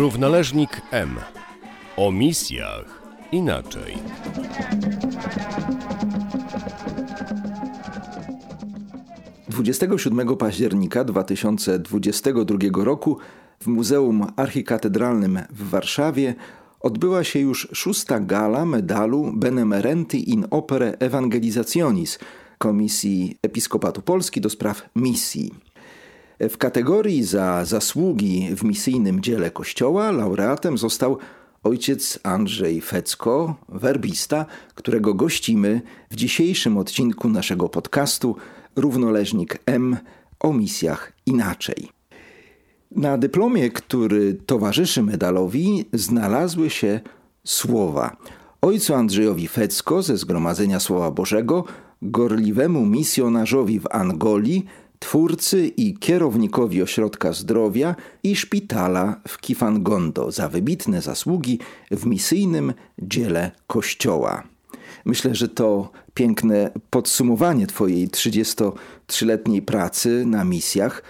Równoleżnik M. O misjach inaczej. Dwudziestego siódmego października 2022 roku w Muzeum Archikatedralnym w Warszawie odbyła się już szósta gala medalu Benemerenti in Opere Evangelizationis Komisji Episkopatu Polski do spraw misji. W kategorii za zasługi w misyjnym dziele Kościoła laureatem został ojciec Andrzej Fecko, werbista, którego gościmy w dzisiejszym odcinku naszego podcastu Równoleżnik M o misjach inaczej. Na dyplomie, który towarzyszy medalowi, znalazły się słowa. Ojcu Andrzejowi Fecko ze Zgromadzenia Słowa Bożego, gorliwemu misjonarzowi w Angolii, twórcy i kierownikowi ośrodka zdrowia i szpitala w Kifangondo za wybitne zasługi w misyjnym dziele Kościoła. Myślę, że to piękne podsumowanie Twojej 33-letniej pracy na misjach.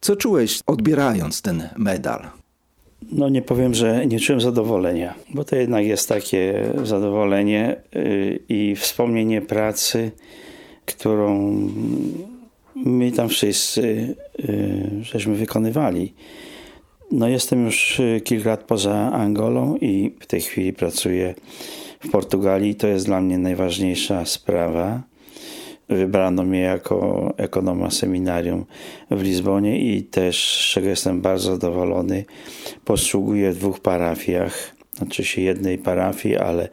Co czułeś odbierając ten medal? No nie powiem, że nie czułem zadowolenia, bo to jednak jest takie zadowolenie y, i wspomnienie pracy, którą my tam wszyscy y, żeśmy wykonywali. No jestem już y, kilka lat poza Angolą i w tej chwili pracuję w Portugalii. To jest dla mnie najważniejsza sprawa. Wybrano mnie jako ekonoma seminarium w Lizbonie i też, z czego jestem bardzo zadowolony, posługuję w dwóch parafiach, znaczy się jednej parafii, ale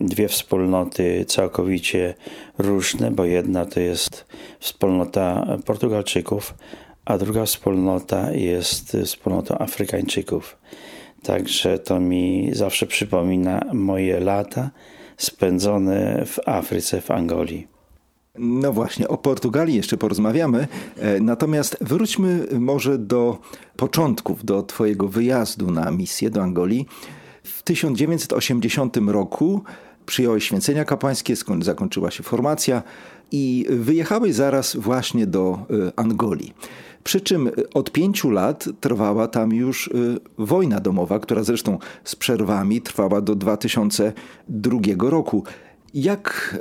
dwie wspólnoty całkowicie różne, bo jedna to jest wspólnota Portugalczyków, a druga wspólnota jest wspólnotą Afrykańczyków. Także to mi zawsze przypomina moje lata spędzone w Afryce, w Angolii. No właśnie, o Portugalii jeszcze porozmawiamy. E, natomiast wróćmy może do początków, do Twojego wyjazdu na misję do Angolii. W 1980 roku przyjąłeś święcenia kapłańskie, zakończyła się formacja i wyjechałeś zaraz właśnie do e, Angolii. Przy czym od pięciu lat trwała tam już e, wojna domowa, która zresztą z przerwami trwała do 2002 roku. Jak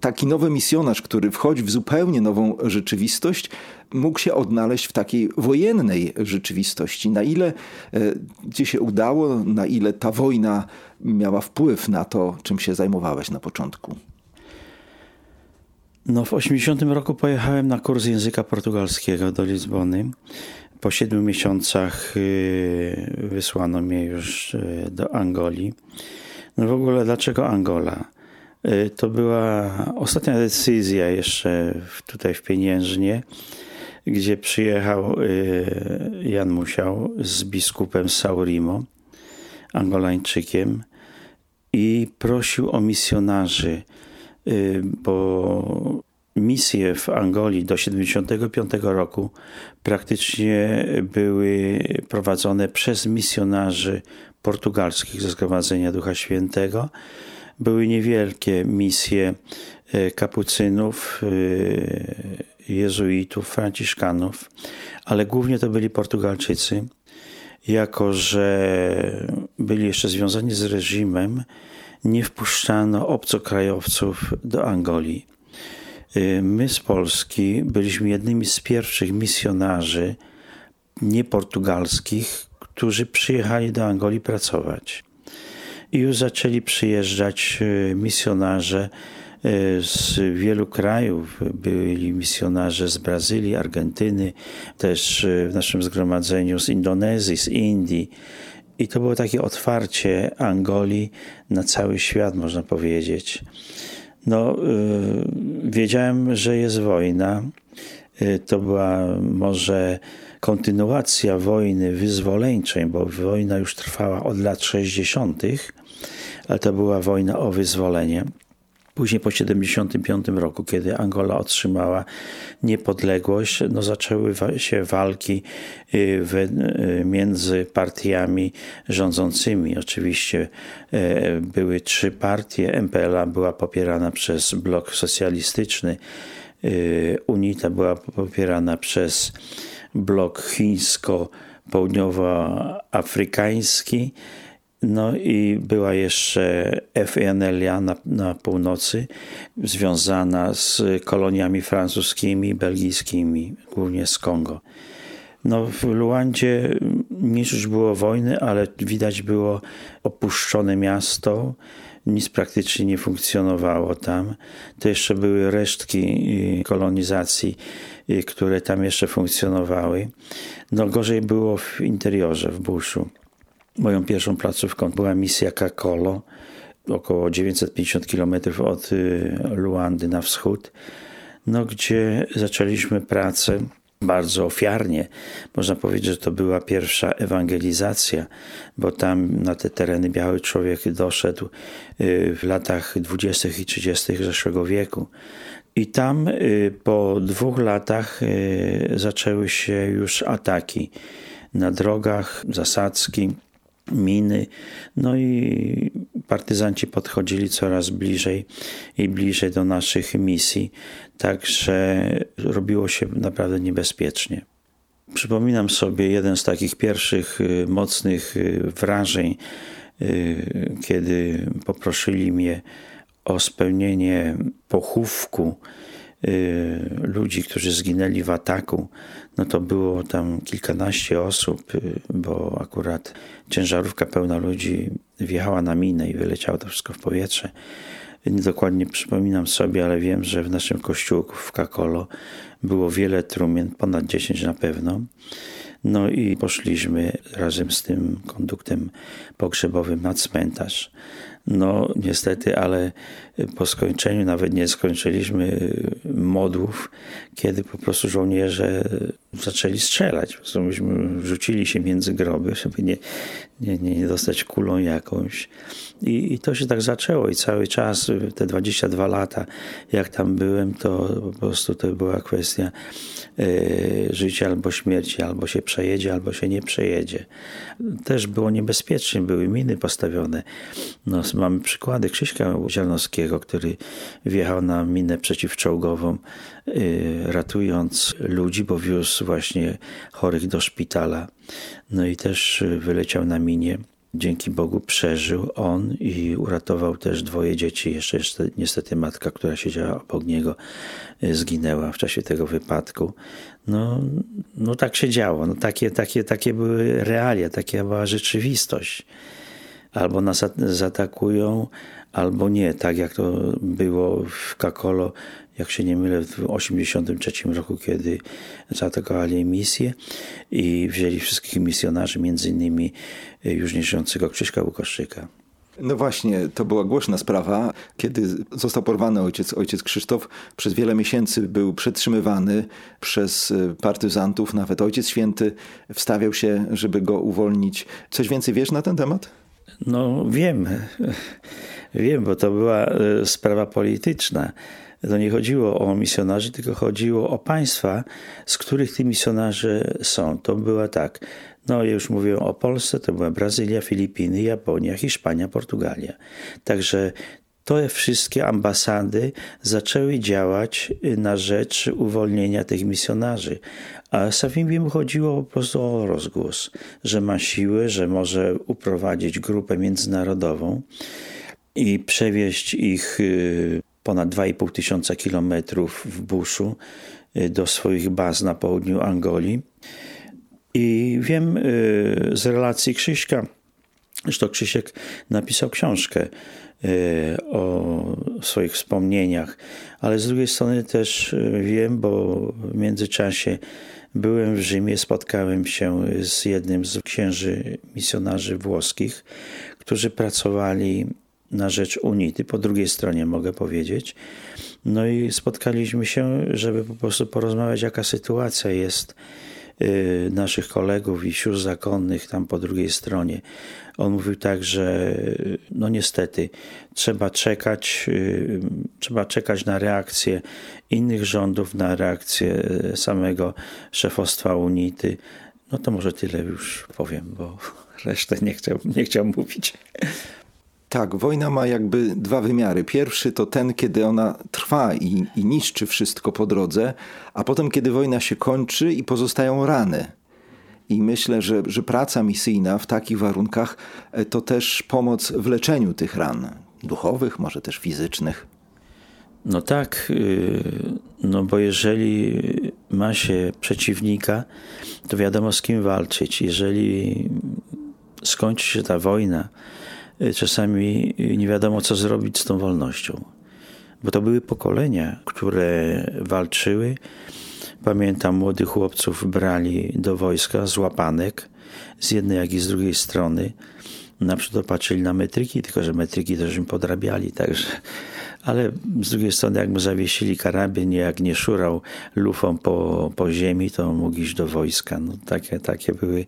taki nowy misjonarz, który wchodzi w zupełnie nową rzeczywistość, mógł się odnaleźć w takiej wojennej rzeczywistości. Na ile e, ci się udało, na ile ta wojna miała wpływ na to, czym się zajmowałeś na początku? No, w 80 roku pojechałem na kurs języka portugalskiego do Lizbony. Po siedmiu miesiącach y, wysłano mnie już y, do Angolii. No w ogóle dlaczego Angola? Y, to była ostatnia decyzja jeszcze tutaj w Pieniężnie, gdzie przyjechał y, Jan Musiał z biskupem Saurimo, Angolańczykiem i prosił o misjonarzy, y, bo misje w Angolii do 75 roku praktycznie były prowadzone przez misjonarzy portugalskich ze Zgromadzenia Ducha Świętego. Były niewielkie misje e, kapucynów, jezuitów, franciszkanów, ale głównie to byli Portugalczycy, jako że byli jeszcze związani z reżimem, nie wpuszczano obcokrajowców do Angolii. E, my z Polski byliśmy jednymi z pierwszych misjonarzy nieportugalskich, którzy przyjechali do Angolii pracować. I już zaczęli przyjeżdżać e, misjonarze z wielu krajów. Byli misjonarze z Brazylii, Argentyny, też e, w naszym zgromadzeniu z Indonezji, z Indii. I to było takie otwarcie Angolii na cały świat, można powiedzieć. No, wiedziałem, że jest wojna. To była może kontynuacja wojny wyzwoleńczej, bo wojna już trwała od lat 60., ale to była wojna o wyzwolenie. Później po 1975 roku, kiedy Angola otrzymała niepodległość, no zaczęły się walki y, y, między partiami rządzącymi. Oczywiście y, były trzy partie. MPLA była popierana przez blok socjalistyczny, UNITA była popierana przez blok chińsko południowoafrykański. No i była jeszcze FNLA na, na północy, związana z koloniami francuskimi, belgijskimi, głównie z Kongo. No, w Luandzie mniejszość już było wojny, ale widać było opuszczone miasto. Nic praktycznie nie funkcjonowało tam. To jeszcze były resztki y, kolonizacji, y, które tam jeszcze funkcjonowały. No gorzej było w interiorze, w buszu. Moją pierwszą placówką była misja Kakolo, około 950 km od y, Luandy na wschód, no, gdzie zaczęliśmy pracę bardzo ofiarnie. Można powiedzieć, że to była pierwsza ewangelizacja, bo tam na te tereny biały człowiek doszedł y, w latach 20. i 30. zeszłego wieku. I tam y, po dwóch latach zaczęły się już ataki na drogach, zasadzki miny. No i partyzanci podchodzili coraz bliżej i bliżej do naszych misji, także robiło się naprawdę niebezpiecznie. Przypominam sobie jeden z takich pierwszych y, mocnych y, wrażeń, y, kiedy poprosili mnie o spełnienie pochówku ludzi, którzy zginęli w ataku no to było tam kilkanaście osób, y, bo akurat ciężarówka pełna ludzi wjechała na minę i wyleciało to wszystko w powietrze. Dokładnie przypominam sobie, ale wiem, że w naszym kościółku w Kakolo było wiele trumien, ponad 10 na pewno. No i poszliśmy razem z tym konduktem pogrzebowym na cmentarz. No niestety, ale po skończeniu nawet nie skończyliśmy modłów, kiedy po prostu żołnierze zaczęli strzelać. Po prostu myśmy rzucili się między groby, żeby nie, nie, nie dostać kulą jakąś. I, I to się tak zaczęło i cały czas, te 22 lata, jak tam byłem, to po prostu to była kwestia e, życia albo śmierci, albo się przejedzie, albo się nie przejedzie. Też było niebezpiecznie, były miny postawione. No, mamy przykłady Krzyśka Zielnowskiego, który wjechał na minę przeciwczołgową, e, ratując ludzi, bo wiózł właśnie chorych do szpitala. No i też wyleciał na minie Dzięki Bogu przeżył on i uratował też dwoje dzieci. Jeszcze, jeszcze niestety matka, która siedziała obok niego, y, zginęła w czasie tego wypadku. No, no tak się działo. No takie, takie, takie były realia, taka była rzeczywistość. Albo nas zaatakują, albo nie, tak jak to było w Kakolo, jak się nie mylę, w 1983 roku, kiedy zaatakowali misję i wzięli wszystkich misjonarzy, między innymi e, już nieżyjącego Krzyśka Łukaszczyka. No właśnie, to była głośna sprawa. Kiedy został porwany ojciec, ojciec Krzysztof, przez wiele miesięcy był przetrzymywany przez e, partyzantów. Nawet Ojciec Święty wstawiał się, żeby go uwolnić. Coś więcej wiesz na ten temat? No wiem. Wiem, bo to była e, sprawa polityczna. To nie chodziło o misjonarzy, tylko chodziło o państwa, z których ci misjonarze są. To była tak. No, ja już mówię o Polsce, to była Brazylia, Filipiny, Japonia, Hiszpania, Portugalia. Także te wszystkie ambasady zaczęły działać na rzecz uwolnienia tych misjonarzy. A Savimbiemu chodziło po prostu o rozgłos, że ma siłę, że może uprowadzić grupę międzynarodową i przewieźć ich y, ponad 2,5 tysiąca kilometrów w buszu y, do swoich baz na południu Angolii. I wiem y, z relacji Krzyśka, to Krzysiek napisał książkę o swoich wspomnieniach, ale z drugiej strony też wiem, bo w międzyczasie byłem w Rzymie, spotkałem się z jednym z księży misjonarzy włoskich, którzy pracowali na rzecz Unity, po drugiej stronie mogę powiedzieć. No i spotkaliśmy się, żeby po prostu porozmawiać, jaka sytuacja jest naszych kolegów i sióstr zakonnych tam po drugiej stronie. On mówił tak, że no niestety trzeba czekać, y, trzeba czekać na reakcję innych rządów, na reakcję samego szefostwa Unity. No to może tyle już powiem, bo resztę nie chciał, nie chciał mówić. Tak, wojna ma jakby dwa wymiary. Pierwszy to ten, kiedy ona trwa i, i niszczy wszystko po drodze, a potem, kiedy wojna się kończy i pozostają rany. I myślę, że, że praca misyjna w takich warunkach e, to też pomoc w leczeniu tych ran duchowych, może też fizycznych. No tak, y, no bo jeżeli ma się przeciwnika, to wiadomo z kim walczyć. Jeżeli skończy się ta wojna, czasami nie wiadomo co zrobić z tą wolnością. Bo to były pokolenia, które walczyły. Pamiętam, młodych chłopców brali do wojska z łapanek, z jednej jak i z drugiej strony. Na przykład patrzyli na metryki, tylko że metryki też im podrabiali, także ale z drugiej strony, jak mu zawiesili karabin, jak nie szurał lufą po, po ziemi, to mógł iść do wojska. No, takie, takie były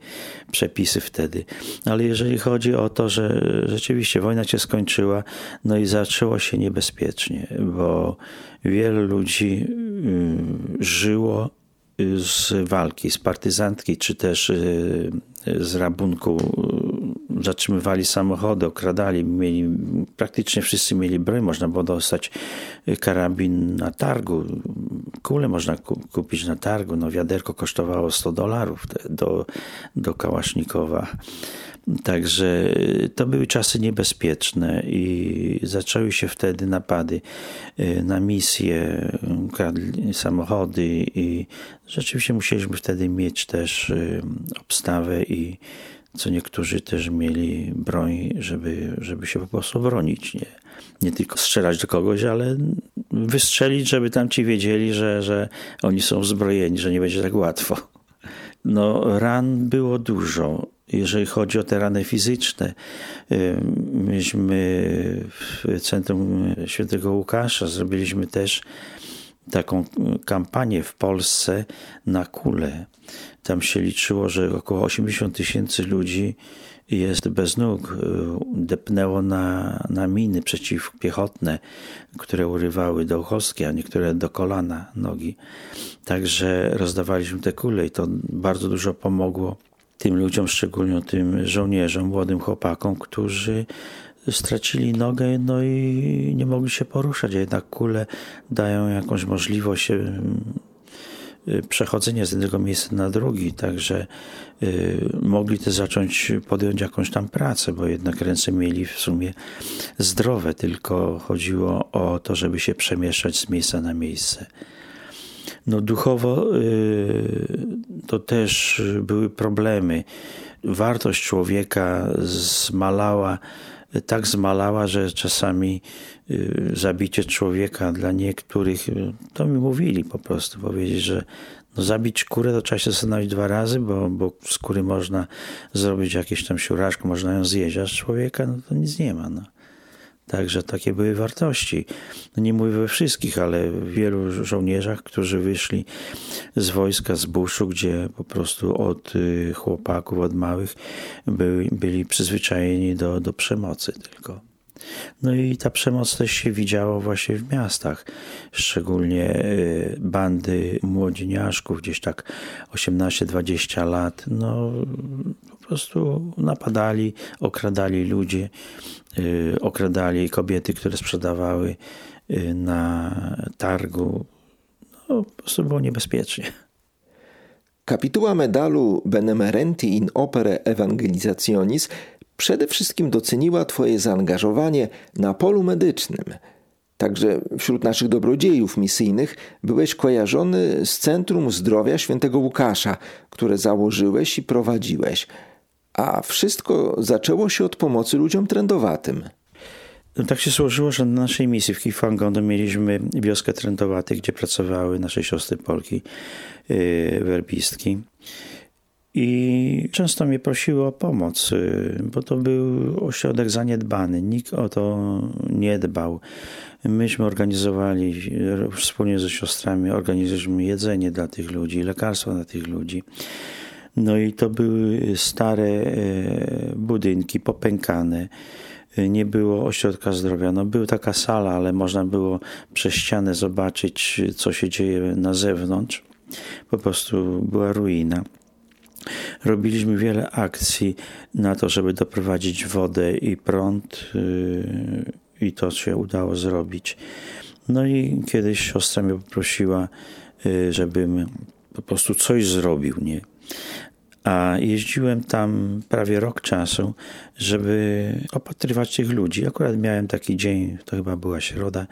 przepisy wtedy. Ale jeżeli chodzi o to, że rzeczywiście wojna się skończyła, no i zaczęło się niebezpiecznie, bo wielu ludzi y, żyło z walki, z partyzantki, czy też y, z rabunku zatrzymywali samochody, okradali, mieli, praktycznie wszyscy mieli broń, można było dostać karabin na targu, kule można kupić na targu, no wiaderko kosztowało 100 dolarów do, do Kałasznikowa. Także to były czasy niebezpieczne i zaczęły się wtedy napady y, na misje, kradli samochody i rzeczywiście musieliśmy wtedy mieć też y, obstawę i co niektórzy też mieli broń, żeby, żeby się po prostu bronić. Nie, nie tylko strzelać do kogoś, ale wystrzelić, żeby tam ci wiedzieli, że, że oni są zbrojeni, że nie będzie tak łatwo. No, ran było dużo. Jeżeli chodzi o te rany fizyczne, myśmy w Centrum Świętego Łukasza zrobiliśmy też taką kampanię w Polsce na kule. Tam się liczyło, że około 80 tysięcy ludzi jest bez nóg. Depnęło na, na miny przeciwpiechotne, które urywały do uchostki, a niektóre do kolana nogi. Także rozdawaliśmy te kule i to bardzo dużo pomogło tym ludziom, szczególnie tym żołnierzom, młodym chłopakom, którzy stracili nogę no i nie mogli się poruszać, a jednak kule dają jakąś możliwość Y, przechodzenie z jednego miejsca na drugi, także y, mogli też zacząć podjąć jakąś tam pracę, bo jednak ręce mieli w sumie zdrowe, tylko chodziło o to, żeby się przemieszczać z miejsca na miejsce. No duchowo y, to też były problemy. Wartość człowieka zmalała tak zmalała, że czasami y, zabicie człowieka dla niektórych, y, to mi mówili po prostu, powiedzieć, że no zabić kurę to trzeba się zastanowić dwa razy, bo, bo z można zrobić jakieś tam siuraczko, można ją zjeść, a z człowieka no to nic nie ma. No. Także takie były wartości. No nie mówię we wszystkich, ale wielu żołnierzach, którzy wyszli z wojska, z buszu, gdzie po prostu od y, chłopaków, od małych byli, byli przyzwyczajeni do, do przemocy tylko. No i ta przemoc też się widziała właśnie w miastach, szczególnie y, bandy młodzieniaszków, gdzieś tak 18-20 lat, no po prostu napadali, okradali ludzi, y, okradali kobiety, które sprzedawały y, na targu. No, po prostu było niebezpiecznie. Kapituła medalu Benemerenti in Opere Evangelizationis przede wszystkim doceniła Twoje zaangażowanie na polu medycznym. Także wśród naszych dobrodziejów misyjnych byłeś kojarzony z Centrum Zdrowia Świętego Łukasza, które założyłeś i prowadziłeś. A wszystko zaczęło się od pomocy ludziom trędowatym. No tak się złożyło, że na naszej misji w Kifangondo mieliśmy wioskę trędowatych, gdzie pracowały nasze siostry Polki, yy, werbistki. I często mnie prosiły o pomoc, y, bo to był ośrodek zaniedbany. Nikt o to nie dbał. Myśmy organizowali wspólnie ze siostrami, organizowaliśmy jedzenie dla tych ludzi, lekarstwa dla tych ludzi. No i to były stare y, budynki, popękane. Nie było ośrodka zdrowia. No, była taka sala, ale można było przez ścianę zobaczyć, co się dzieje na zewnątrz. Po prostu była ruina. Robiliśmy wiele akcji na to, żeby doprowadzić wodę i prąd, yy, i to się udało zrobić. No i kiedyś siostra mnie poprosiła, yy, żebym po prostu coś zrobił, nie? A jeździłem tam prawie rok czasu, żeby opatrywać tych ludzi. Akurat miałem taki dzień, to chyba była środa.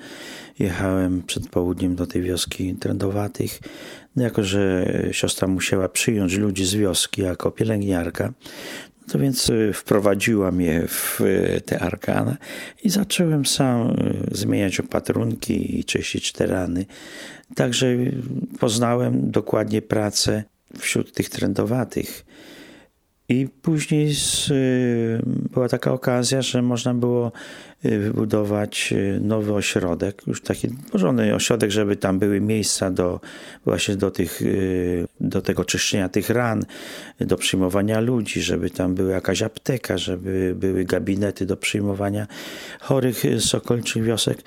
Jechałem przed południem do tej wioski Trędowatych. No jako, że siostra musiała przyjąć ludzi z wioski jako pielęgniarka, to więc y, wprowadziła mnie w y, te arkana i zacząłem sam y, zmieniać opatrunki i czyścić te rany. Także poznałem dokładnie pracę wśród tych trendowatych. I później z, była taka okazja, że można było wybudować nowy ośrodek, już taki porządny ośrodek, żeby tam były miejsca do właśnie do, tych, do tego czyszczenia tych ran, do przyjmowania ludzi, żeby tam była jakaś apteka, żeby były gabinety do przyjmowania chorych z okolicznych wiosek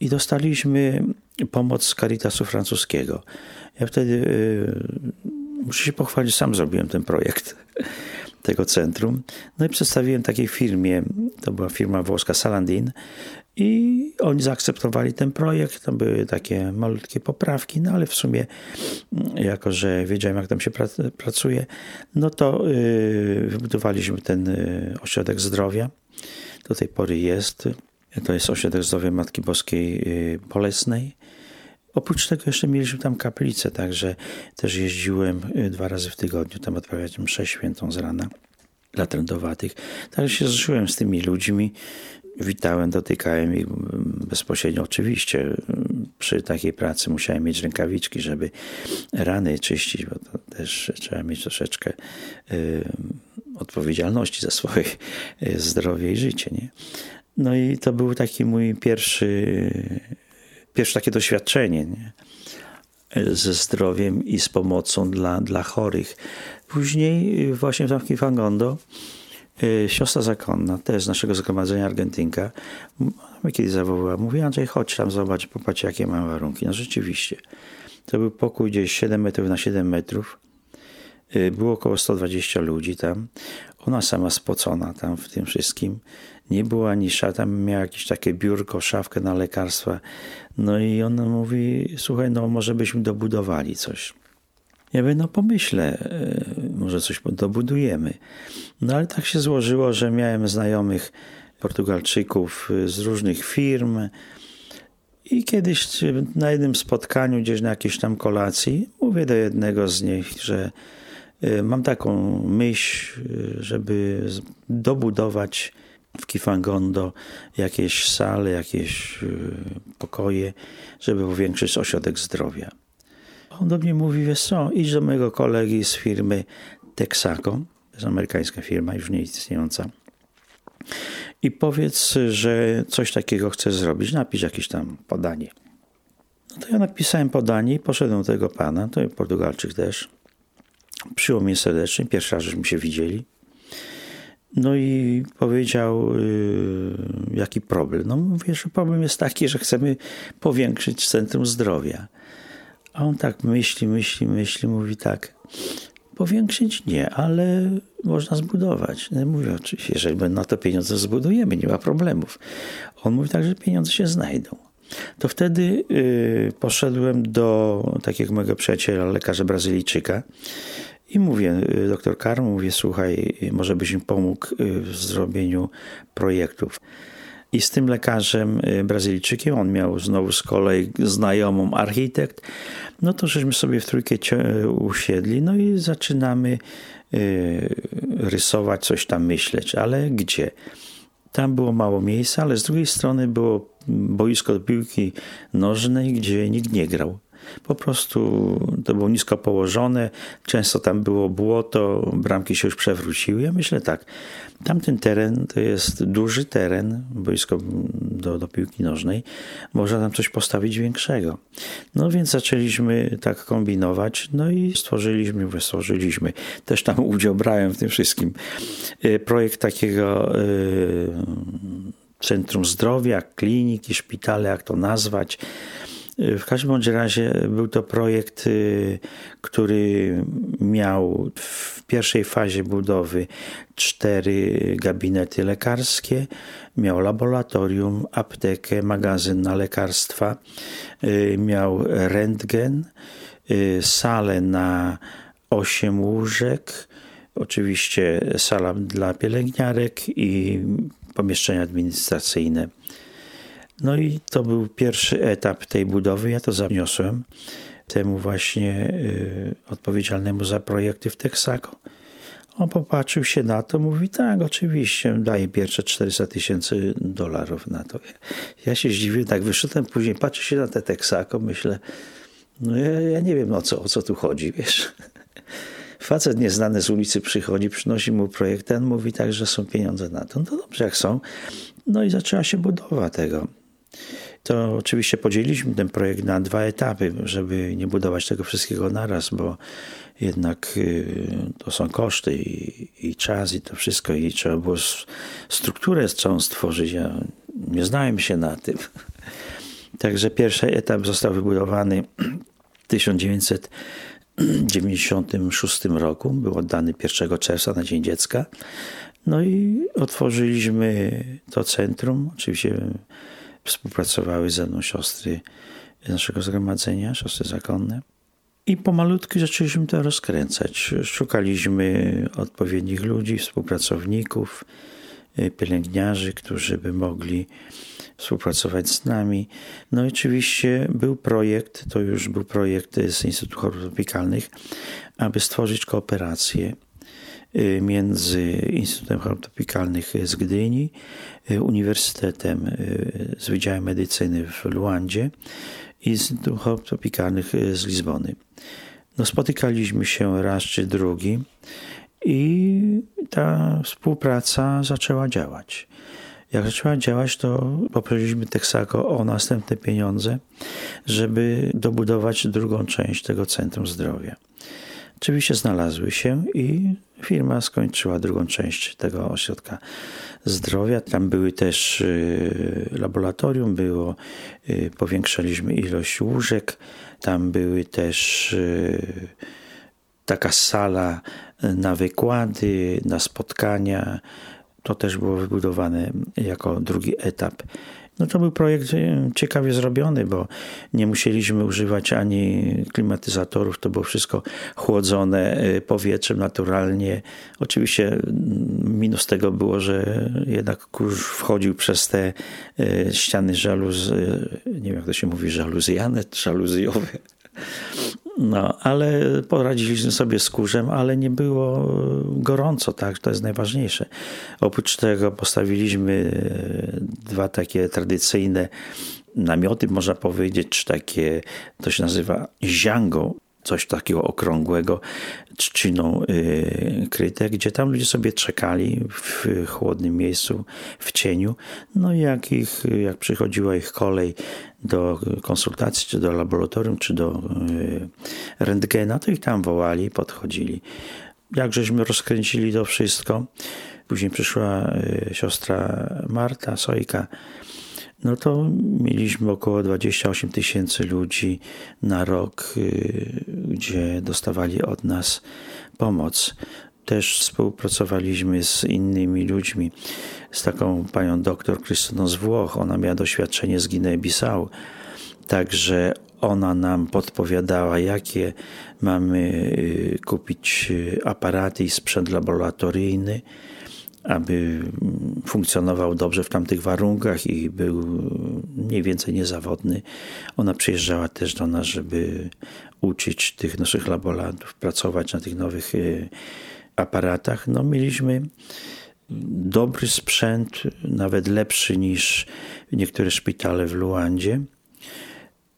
i dostaliśmy pomoc z Caritasu francuskiego. Ja wtedy muszę się pochwalić, sam zrobiłem ten projekt tego centrum. No i przedstawiłem takiej firmie, to była firma włoska Salandin i oni zaakceptowali ten projekt. Tam były takie malutkie poprawki, no ale w sumie, jako że wiedziałem, jak tam się pracuje, no to yy, wybudowaliśmy ten yy, ośrodek zdrowia. Do tej pory jest. To jest ośrodek zdrowia Matki Boskiej yy, Bolesnej. Oprócz tego jeszcze mieliśmy tam kaplicę, także też jeździłem y, dwa razy w tygodniu tam odprawiać mszę świętą z rana dla trędowatych. Także się zżyłem z tymi ludźmi, witałem, dotykałem ich mm, bezpośrednio. Oczywiście mm, przy takiej pracy musiałem mieć rękawiczki, żeby rany czyścić, bo to też trzeba mieć troszeczkę y, odpowiedzialności za swoje y, zdrowie i życie. Nie? No i to był taki mój pierwszy pierwsze takie doświadczenie nie? ze zdrowiem i z pomocą dla, dla chorych. Później właśnie w Tamki Fangondo e, siostra zakonna, też z naszego zgromadzenia Argentynka, mnie kiedyś zawołała, mówi Andrzej, chodź tam, zobacz, popatrz jakie mam warunki. No rzeczywiście. To był pokój gdzieś 7 metrów na 7 metrów. E, było około 120 ludzi tam. Ona sama spocona tam w tym wszystkim. Nie była nisza, tam miała jakieś takie biurko, szafkę na lekarstwa. No i ona mówi, słuchaj, no może byśmy dobudowali coś. Ja mówię, no pomyślę, e, może coś dobudujemy. No ale tak się złożyło, że miałem znajomych Portugalczyków z różnych firm i kiedyś na jednym spotkaniu, gdzieś na jakiejś tam kolacji, mówię do jednego z nich, że e, mam taką myśl, e, żeby dobudować w Kifangondo jakieś sale, jakieś y, pokoje, żeby powiększyć ośrodek zdrowia. On do mnie mówi, wiesz co, idź do mojego kolegi z firmy Texaco, to jest amerykańska firma, już nie istniejąca, i powiedz, że coś takiego chcesz zrobić, napisz jakieś tam podanie. No to ja napisałem podanie i poszedłem do tego pana, to Portugalczyk też. Przyjął mnie serdecznie, pierwszy raz żeśmy się widzieli. No i powiedział, yy, jaki problem. No mówię, że problem jest taki, że chcemy powiększyć Centrum Zdrowia. A on tak myśli, myśli, myśli, mówi tak, powiększyć nie, ale można zbudować. No mówię, oczywiście, jeżeli będą na to pieniądze, zbudujemy, nie ma problemów. On mówi tak, że pieniądze się znajdą. To wtedy yy, poszedłem do takiego mojego przyjaciela, lekarza Brazylijczyka, i mówię, y, doktor Karm, mówię, słuchaj, może byś mi pomógł y, w zrobieniu projektów. I z tym lekarzem y, Brazylijczykiem, on miał znowu z kolei znajomą architekt, no to żeśmy sobie w trójkę usiedli, no i zaczynamy rysować, coś tam myśleć, ale gdzie? Tam było mało miejsca, ale z drugiej strony było boisko do piłki nożnej, gdzie nikt nie grał. Po prostu to było nisko położone, często tam było błoto, bramki się już przewróciły. Ja myślę tak, tamten teren to jest duży teren, boisko do, do piłki nożnej, można tam coś postawić większego. No więc zaczęliśmy tak kombinować, no i stworzyliśmy, stworzyliśmy, też tam udział brałem w tym wszystkim, e, projekt takiego e, centrum zdrowia, kliniki, szpitale, jak to nazwać, w każdym bądź razie był to projekt, y, który miał w pierwszej fazie budowy cztery gabinety lekarskie, miał laboratorium, aptekę, magazyn na lekarstwa, y, miał rentgen, y, salę na osiem łóżek, oczywiście sala dla pielęgniarek i pomieszczenia administracyjne. No i to był pierwszy etap tej budowy. Ja to zaniosłem temu właśnie y, odpowiedzialnemu za projekty w Texaco. On popatrzył się na to, mówi tak, oczywiście, daje pierwsze 400 tysięcy dolarów na to. Ja się zdziwiłem, tak wyszedłem, później patrzę się na te Texaco, myślę, no ja, ja nie wiem o co, o co tu chodzi, wiesz. Facet nieznany z ulicy przychodzi, przynosi mu projekt, ten mówi tak, że są pieniądze na to. No dobrze, jak są. No i zaczęła się budowa tego. To oczywiście podzieliliśmy ten projekt na dwa etapy, żeby nie budować tego wszystkiego naraz, bo jednak y, to są koszty i, i czas i to wszystko i trzeba było strukturę całą stworzyć. Ja nie znałem się na tym. Także pierwszy etap został wybudowany w 1996 roku. Był oddany 1 czerwca na Dzień Dziecka. No i otworzyliśmy to centrum. Oczywiście współpracowały ze mną siostry naszego zgromadzenia, siostry zakonne. I pomalutku zaczęliśmy to rozkręcać. Szukaliśmy odpowiednich ludzi, współpracowników, y, pielęgniarzy, którzy by mogli współpracować z nami. No i oczywiście był projekt, to już był projekt z Instytutu Chorób Tropikalnych, aby stworzyć kooperację między Instytutem Chorób Tropikalnych z Gdyni, y, Uniwersytetem z Wydziałem Medycyny w Luandzie i Instytutem Chorób Tropikalnych z Lizbony. No, spotykaliśmy się raz czy drugi i ta współpraca zaczęła działać. Jak zaczęła działać, to poprosiliśmy Texaco o następne pieniądze, żeby dobudować drugą część tego Centrum Zdrowia. Oczywiście znalazły się i firma skończyła drugą część tego ośrodka zdrowia. Tam były też y, laboratorium, było, y, powiększaliśmy ilość łóżek, tam były też y, taka sala na wykłady, na spotkania. To też było wybudowane jako drugi etap no to był projekt e, ciekawie zrobiony, bo nie musieliśmy używać ani klimatyzatorów, to było wszystko chłodzone e, powietrzem naturalnie. Oczywiście minus tego było, że jednak kurz wchodził przez te e, ściany żaluz, nie wiem jak to się mówi, żaluzjane, żaluzjowe. No, ale poradziliśmy sobie z kurzem, ale nie było gorąco, tak? To jest najważniejsze. Oprócz tego postawiliśmy e, dwa takie tradycyjne namioty, można powiedzieć, czy takie, to się nazywa ziango, coś takiego okrągłego, trzciną yy, kryte, gdzie tam ludzie sobie czekali w chłodnym miejscu, w cieniu. No i jak, ich, jak przychodziła ich kolej do konsultacji, czy do laboratorium, czy do yy, rentgena, to ich tam wołali, podchodzili. Jak żeśmy rozkręcili to wszystko, później przyszła yy, siostra Marta Sojka, no to mieliśmy około 28 tysięcy ludzi na rok, y, gdzie dostawali od nas pomoc. Też współpracowaliśmy z innymi ludźmi, z taką panią doktor Krystyną z Włoch. Ona miała doświadczenie z Guinea-Bissau, także ona nam podpowiadała, jakie mamy y, kupić y, aparaty i sprzęt laboratoryjny aby funkcjonował dobrze w tamtych warunkach i był mniej więcej niezawodny. Ona przyjeżdżała też do nas, żeby uczyć tych naszych laborantów, pracować na tych nowych e, aparatach. No, mieliśmy dobry sprzęt, nawet lepszy niż niektóre szpitale w Luandzie.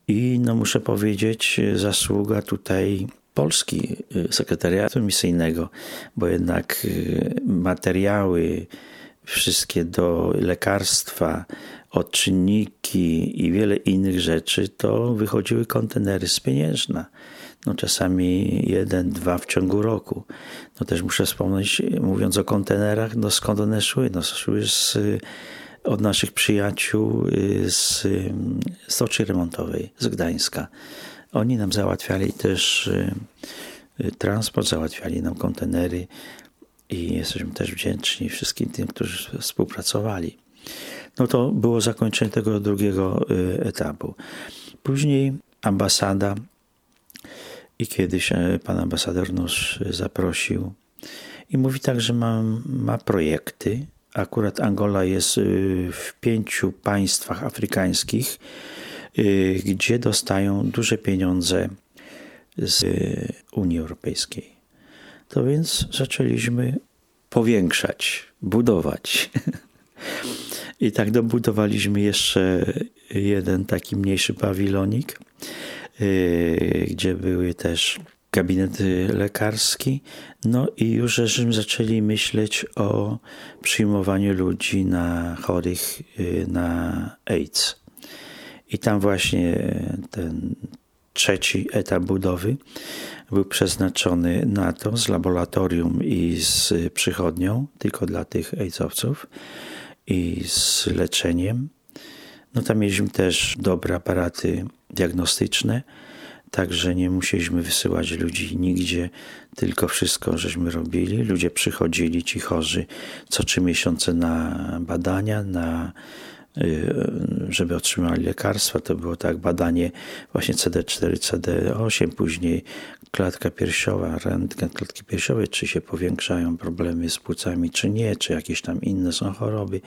I no, muszę powiedzieć, zasługa tutaj Polski, y, sekretariatu misyjnego, bo jednak y, materiały wszystkie do lekarstwa, odczynniki i wiele innych rzeczy, to wychodziły kontenery z pieniężna. No czasami jeden, dwa w ciągu roku. No też muszę wspomnieć, mówiąc o kontenerach, no skąd one szły? No szły z, od naszych przyjaciół y, z stoczy remontowej z Gdańska. Oni nam załatwiali też y, y, transport, załatwiali nam kontenery i jesteśmy też wdzięczni wszystkim tym, którzy współpracowali. No to było zakończenie tego drugiego y, etapu. Później ambasada i kiedyś e, pan ambasador nas zaprosił i mówi tak, że ma, ma projekty. Akurat Angola jest w pięciu państwach afrykańskich, gdzie dostają duże pieniądze z Unii Europejskiej. To więc zaczęliśmy powiększać, budować. I tak dobudowaliśmy jeszcze jeden taki mniejszy pawilonik, y, gdzie były też gabinety lekarski. No i już żeśmy zaczęli myśleć o przyjmowaniu ludzi na chorych y, na AIDS. I tam właśnie ten trzeci etap budowy był przeznaczony na to z laboratorium i z przychodnią, tylko dla tych AIDS-owców i z leczeniem. No tam mieliśmy też dobre aparaty diagnostyczne, także nie musieliśmy wysyłać ludzi nigdzie, tylko wszystko żeśmy robili. Ludzie przychodzili, ci chorzy, co trzy miesiące na badania, na żeby otrzymali lekarstwa. To było tak badanie właśnie CD4, CD8, później klatka piersiowa, rentgen klatki piersiowej, czy się powiększają problemy z płucami, czy nie, czy jakieś tam inne są choroby.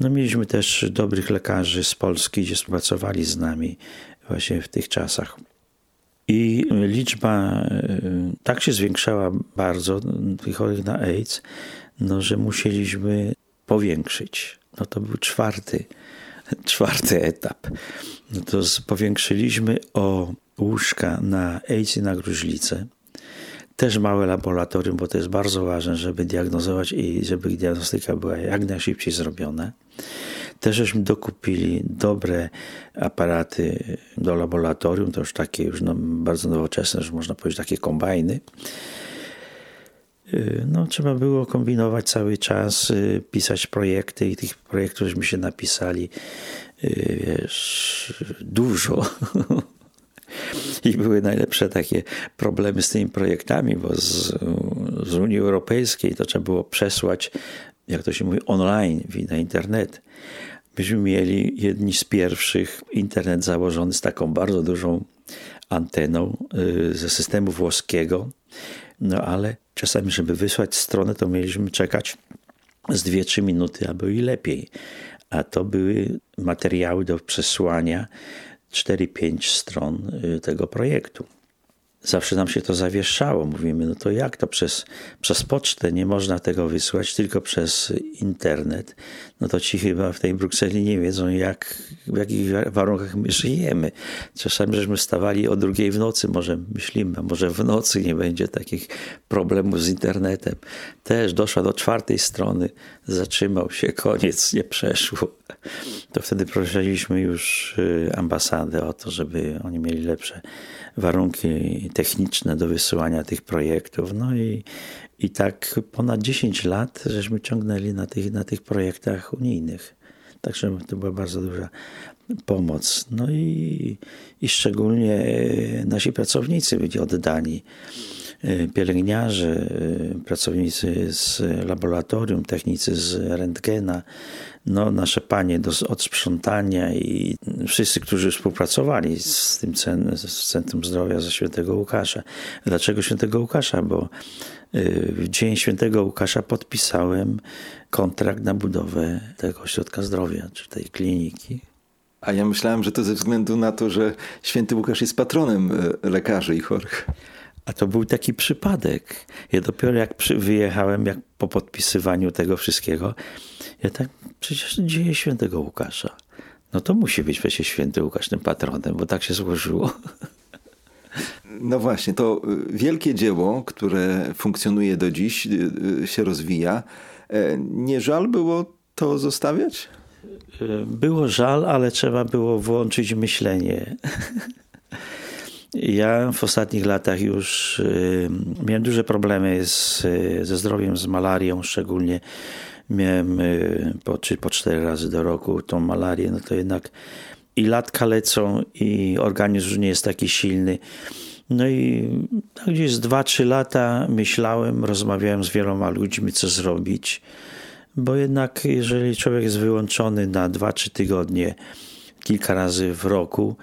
No mieliśmy też dobrych lekarzy z Polski, gdzie współpracowali z nami właśnie w tych czasach. I liczba y, tak się zwiększała bardzo tych chorych na AIDS, no, że musieliśmy powiększyć. No to był czwarty, czwarty etap. No to powiększyliśmy o łóżka na AIDS i na gruźlicę. Też małe laboratorium, bo to jest bardzo ważne, żeby diagnozować i żeby diagnostyka była jak najszybciej zrobiona. Też żeśmy dokupili dobre aparaty do laboratorium, to już takie już no, bardzo nowoczesne, że można powiedzieć takie kombajny. Y, no, trzeba było kombinować cały czas, y, pisać projekty i tych projektów żeśmy się napisali y, wiesz, dużo. I były najlepsze takie problemy z tymi projektami, bo z, z Unii Europejskiej to trzeba było przesłać, jak to się mówi, online, na internet. Myśmy mieli jedni z pierwszych internet założony z taką bardzo dużą anteną ze systemu włoskiego, no ale czasami, żeby wysłać stronę, to mieliśmy czekać z 2-3 minuty, albo i lepiej. A to były materiały do przesłania 4-5 stron y, tego projektu. Zawsze nam się to zawieszało. Mówimy, no to jak to przez, przez pocztę nie można tego wysłać, tylko przez internet. No to ci chyba w tej Brukseli nie wiedzą, jak, w jakich warunkach my żyjemy. Czasami żeśmy stawali o drugiej w nocy, może myślimy, może w nocy nie będzie takich problemów z internetem. Też doszła do czwartej strony, zatrzymał się, koniec, nie przeszło. To wtedy prosiliśmy już y, ambasadę o to, żeby oni mieli lepsze warunki techniczne do wysyłania tych projektów. No i, i tak ponad 10 lat żeśmy ciągnęli na tych, na tych projektach unijnych. Także to była bardzo duża pomoc. No i, i szczególnie nasi pracownicy byli oddani. Pielęgniarze, pracownicy z laboratorium, technicy z rentgena, no, nasze panie do, od sprzątania i wszyscy, którzy współpracowali z tym z Centrum Zdrowia ze Świętego Łukasza. Dlaczego Świętego Łukasza? Bo y, w dzień Świętego Łukasza podpisałem kontrakt na budowę tego ośrodka zdrowia, czy tej kliniki. A ja myślałem, że to ze względu na to, że Święty Łukasz jest patronem y, lekarzy i chorych. A to był taki przypadek. Ja dopiero jak przy, wyjechałem, jak po podpisywaniu tego wszystkiego, ja tak, przecież dzieje świętego Łukasza. No to musi być przecież święty Łukasz tym patronem, bo tak się złożyło. No właśnie, to y, wielkie dzieło, które funkcjonuje do dziś, y, y, się rozwija. E, nie żal było to zostawiać? Było żal, ale trzeba było włączyć myślenie. Ja w ostatnich latach już y, miałem duże problemy z, ze zdrowiem, z malarią szczególnie. Miałem y, po, czy po cztery razy do roku tą malarię, no to jednak i latka lecą i organizm już nie jest taki silny. No i tak gdzieś z 2-3 lata myślałem, rozmawiałem z wieloma ludźmi, co zrobić, bo jednak jeżeli człowiek jest wyłączony na 2-3 tygodnie, kilka razy w roku,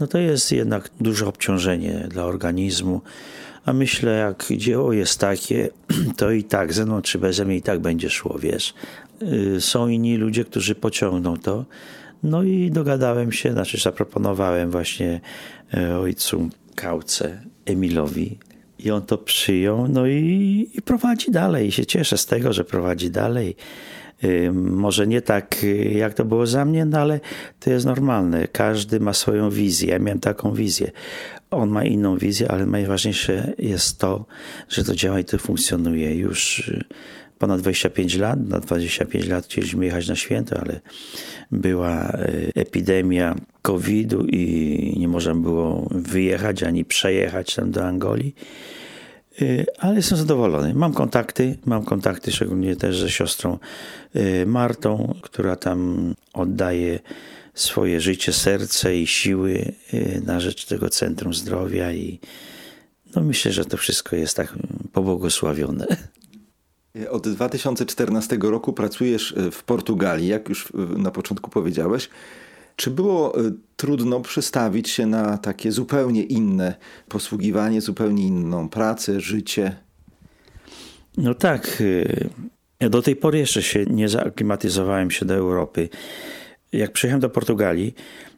no to jest jednak duże obciążenie dla organizmu. A myślę, jak dzieło jest takie, to i tak ze mną czy beze mnie i tak będzie szło, wiesz. Y, są inni ludzie, którzy pociągną to. No i dogadałem się, znaczy zaproponowałem właśnie e, ojcu Kauce, Emilowi, i on to przyjął, no i, i prowadzi dalej. I się cieszę z tego, że prowadzi dalej. Może nie tak, y, jak to było za mnie, no ale to jest normalne. Każdy ma swoją wizję. Ja miałem taką wizję. On ma inną wizję, ale najważniejsze jest to, że to działa i to funkcjonuje. Już y, ponad 25 lat, na 25 lat chcieliśmy jechać na święto, ale była y, epidemia COVID-u i nie można było wyjechać ani przejechać tam do Angolii. Y, ale jestem zadowolony. Mam kontakty, mam kontakty szczególnie też ze siostrą y, Martą, która tam oddaje swoje życie, serce i siły y, na rzecz tego Centrum Zdrowia i no myślę, że to wszystko jest tak pobłogosławione. Od 2014 roku pracujesz w Portugalii, jak już na początku powiedziałeś. Czy było y, trudno przestawić się na takie zupełnie inne posługiwanie, zupełnie inną pracę, życie? No tak. Y, do tej pory jeszcze się nie zaaklimatyzowałem się do Europy. Jak przyjechałem do Portugalii,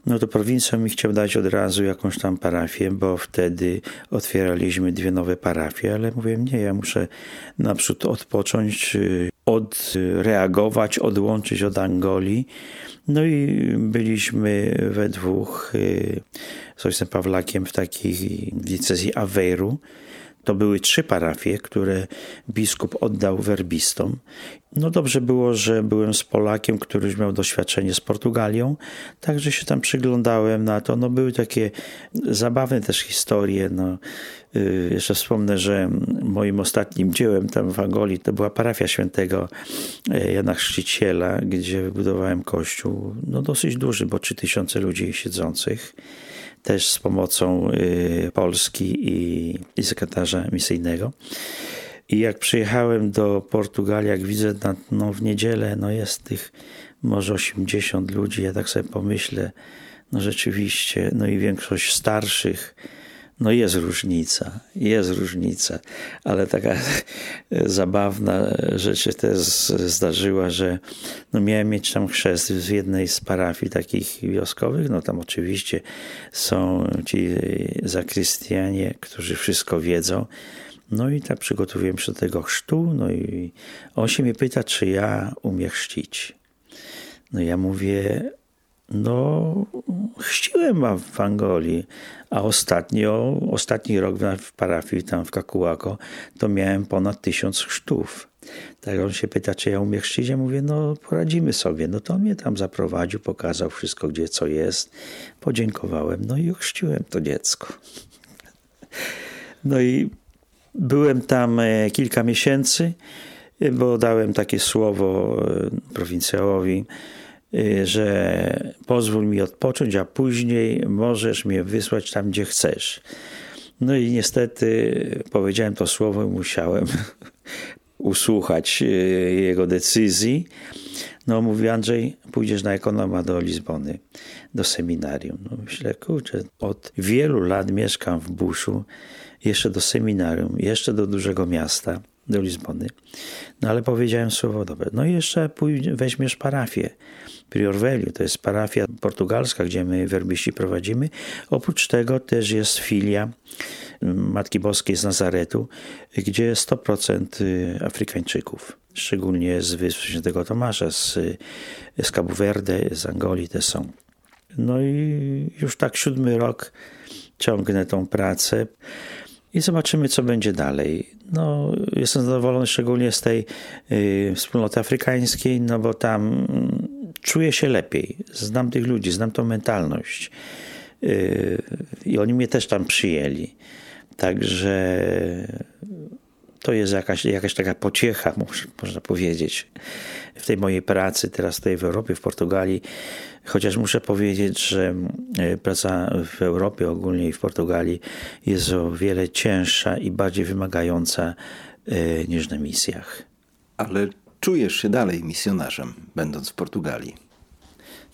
no to prowincja mi chciał dać od razu jakąś tam parafię, bo wtedy otwieraliśmy dwie nowe parafie, ale mówiłem, nie, ja muszę naprzód odpocząć, y, odreagować, odłączyć od Angolii no i byliśmy we dwóch y, z ojcem Pawlakiem w takiej diecezji Aveiru. To były trzy parafie, które biskup oddał werbistom. No dobrze było, że byłem z Polakiem, który już miał doświadczenie z Portugalią, także się tam przyglądałem na to. No były takie zabawne też historie. No, jeszcze wspomnę, że moim ostatnim dziełem tam w Angolii to była parafia świętego e, Jana Chrzciciela, gdzie wybudowałem kościół, no dosyć duży, bo 3000 ludzi siedzących też z pomocą y, Polski i, i sekretarza misyjnego. I jak przyjechałem do Portugalii, jak widzę na, no, w niedzielę, no jest tych może 80 ludzi, ja tak sobie pomyślę, no rzeczywiście, no i większość starszych, no jest różnica, jest różnica, ale taka zabawna rzecz się też zdarzyła, że no miałem mieć tam chrzest w jednej z parafii takich wioskowych, no tam oczywiście są ci zakrystianie, którzy wszystko wiedzą, no i tak przygotowuję się do tego chrztu, no i on się mnie pyta, czy ja umiem chrzcić. No ja mówię, no chrzciłem w Angolii, a ostatnio, ostatni rok w parafii tam w Kakułako to miałem ponad tysiąc chrztów. Tak on się pyta, czy ja umiem chrzcić. Ja mówię, no poradzimy sobie. No to on mnie tam zaprowadził, pokazał wszystko, gdzie co jest. Podziękowałem, no i ochrzciłem to dziecko. No i Byłem tam e, kilka miesięcy, bo dałem takie słowo e, prowincjałowi, że pozwól mi odpocząć, a później możesz mnie wysłać tam, gdzie chcesz. No i niestety powiedziałem to słowo i musiałem usłuchać jego decyzji. No mówi Andrzej, pójdziesz na ekonoma do Lizbony, do seminarium. No myślę, kurczę, od wielu lat mieszkam w Buszu, jeszcze do seminarium, jeszcze do dużego miasta, do Lizbony. No ale powiedziałem słowo dobre. No jeszcze weźmiesz parafię. Priorveliu, to jest parafia portugalska, gdzie my werbiści prowadzimy. Oprócz tego też jest filia mm, Matki Boskiej z Nazaretu, gdzie 100% y, Afrykańczyków, szczególnie z Wysp Świętego Tomasza, z, z Cabo Verde, z Angolii te są. No i już tak siódmy rok ciągnę tą pracę i zobaczymy, co będzie dalej. No, jestem zadowolony szczególnie z tej y, wspólnoty afrykańskiej, no bo tam y, czuję się lepiej. Znam tych ludzi, znam tą mentalność. Y, I oni mnie też tam przyjęli. Także to jest jakaś, jakaś taka pociecha, można powiedzieć, w tej mojej pracy teraz tutaj w Europie, w Portugalii. Chociaż muszę powiedzieć, że e, praca w Europie ogólnie i w Portugalii jest o wiele cięższa i bardziej wymagająca e, niż na misjach. Ale czujesz się dalej misjonarzem, będąc w Portugalii?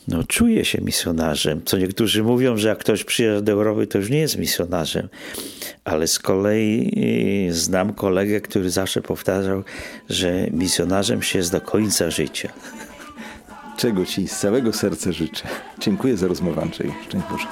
no, czuje się misjonarzem. Co niektórzy mówią, że jak ktoś przyjeżdża do Europy, to już nie jest misjonarzem. Ale z kolei y, znam kolegę, który zawsze powtarzał, że misjonarzem się jest do końca życia. Czego Ci z całego serca życzę. Dziękuję za rozmowę, Andrzej. Szczęść Boże.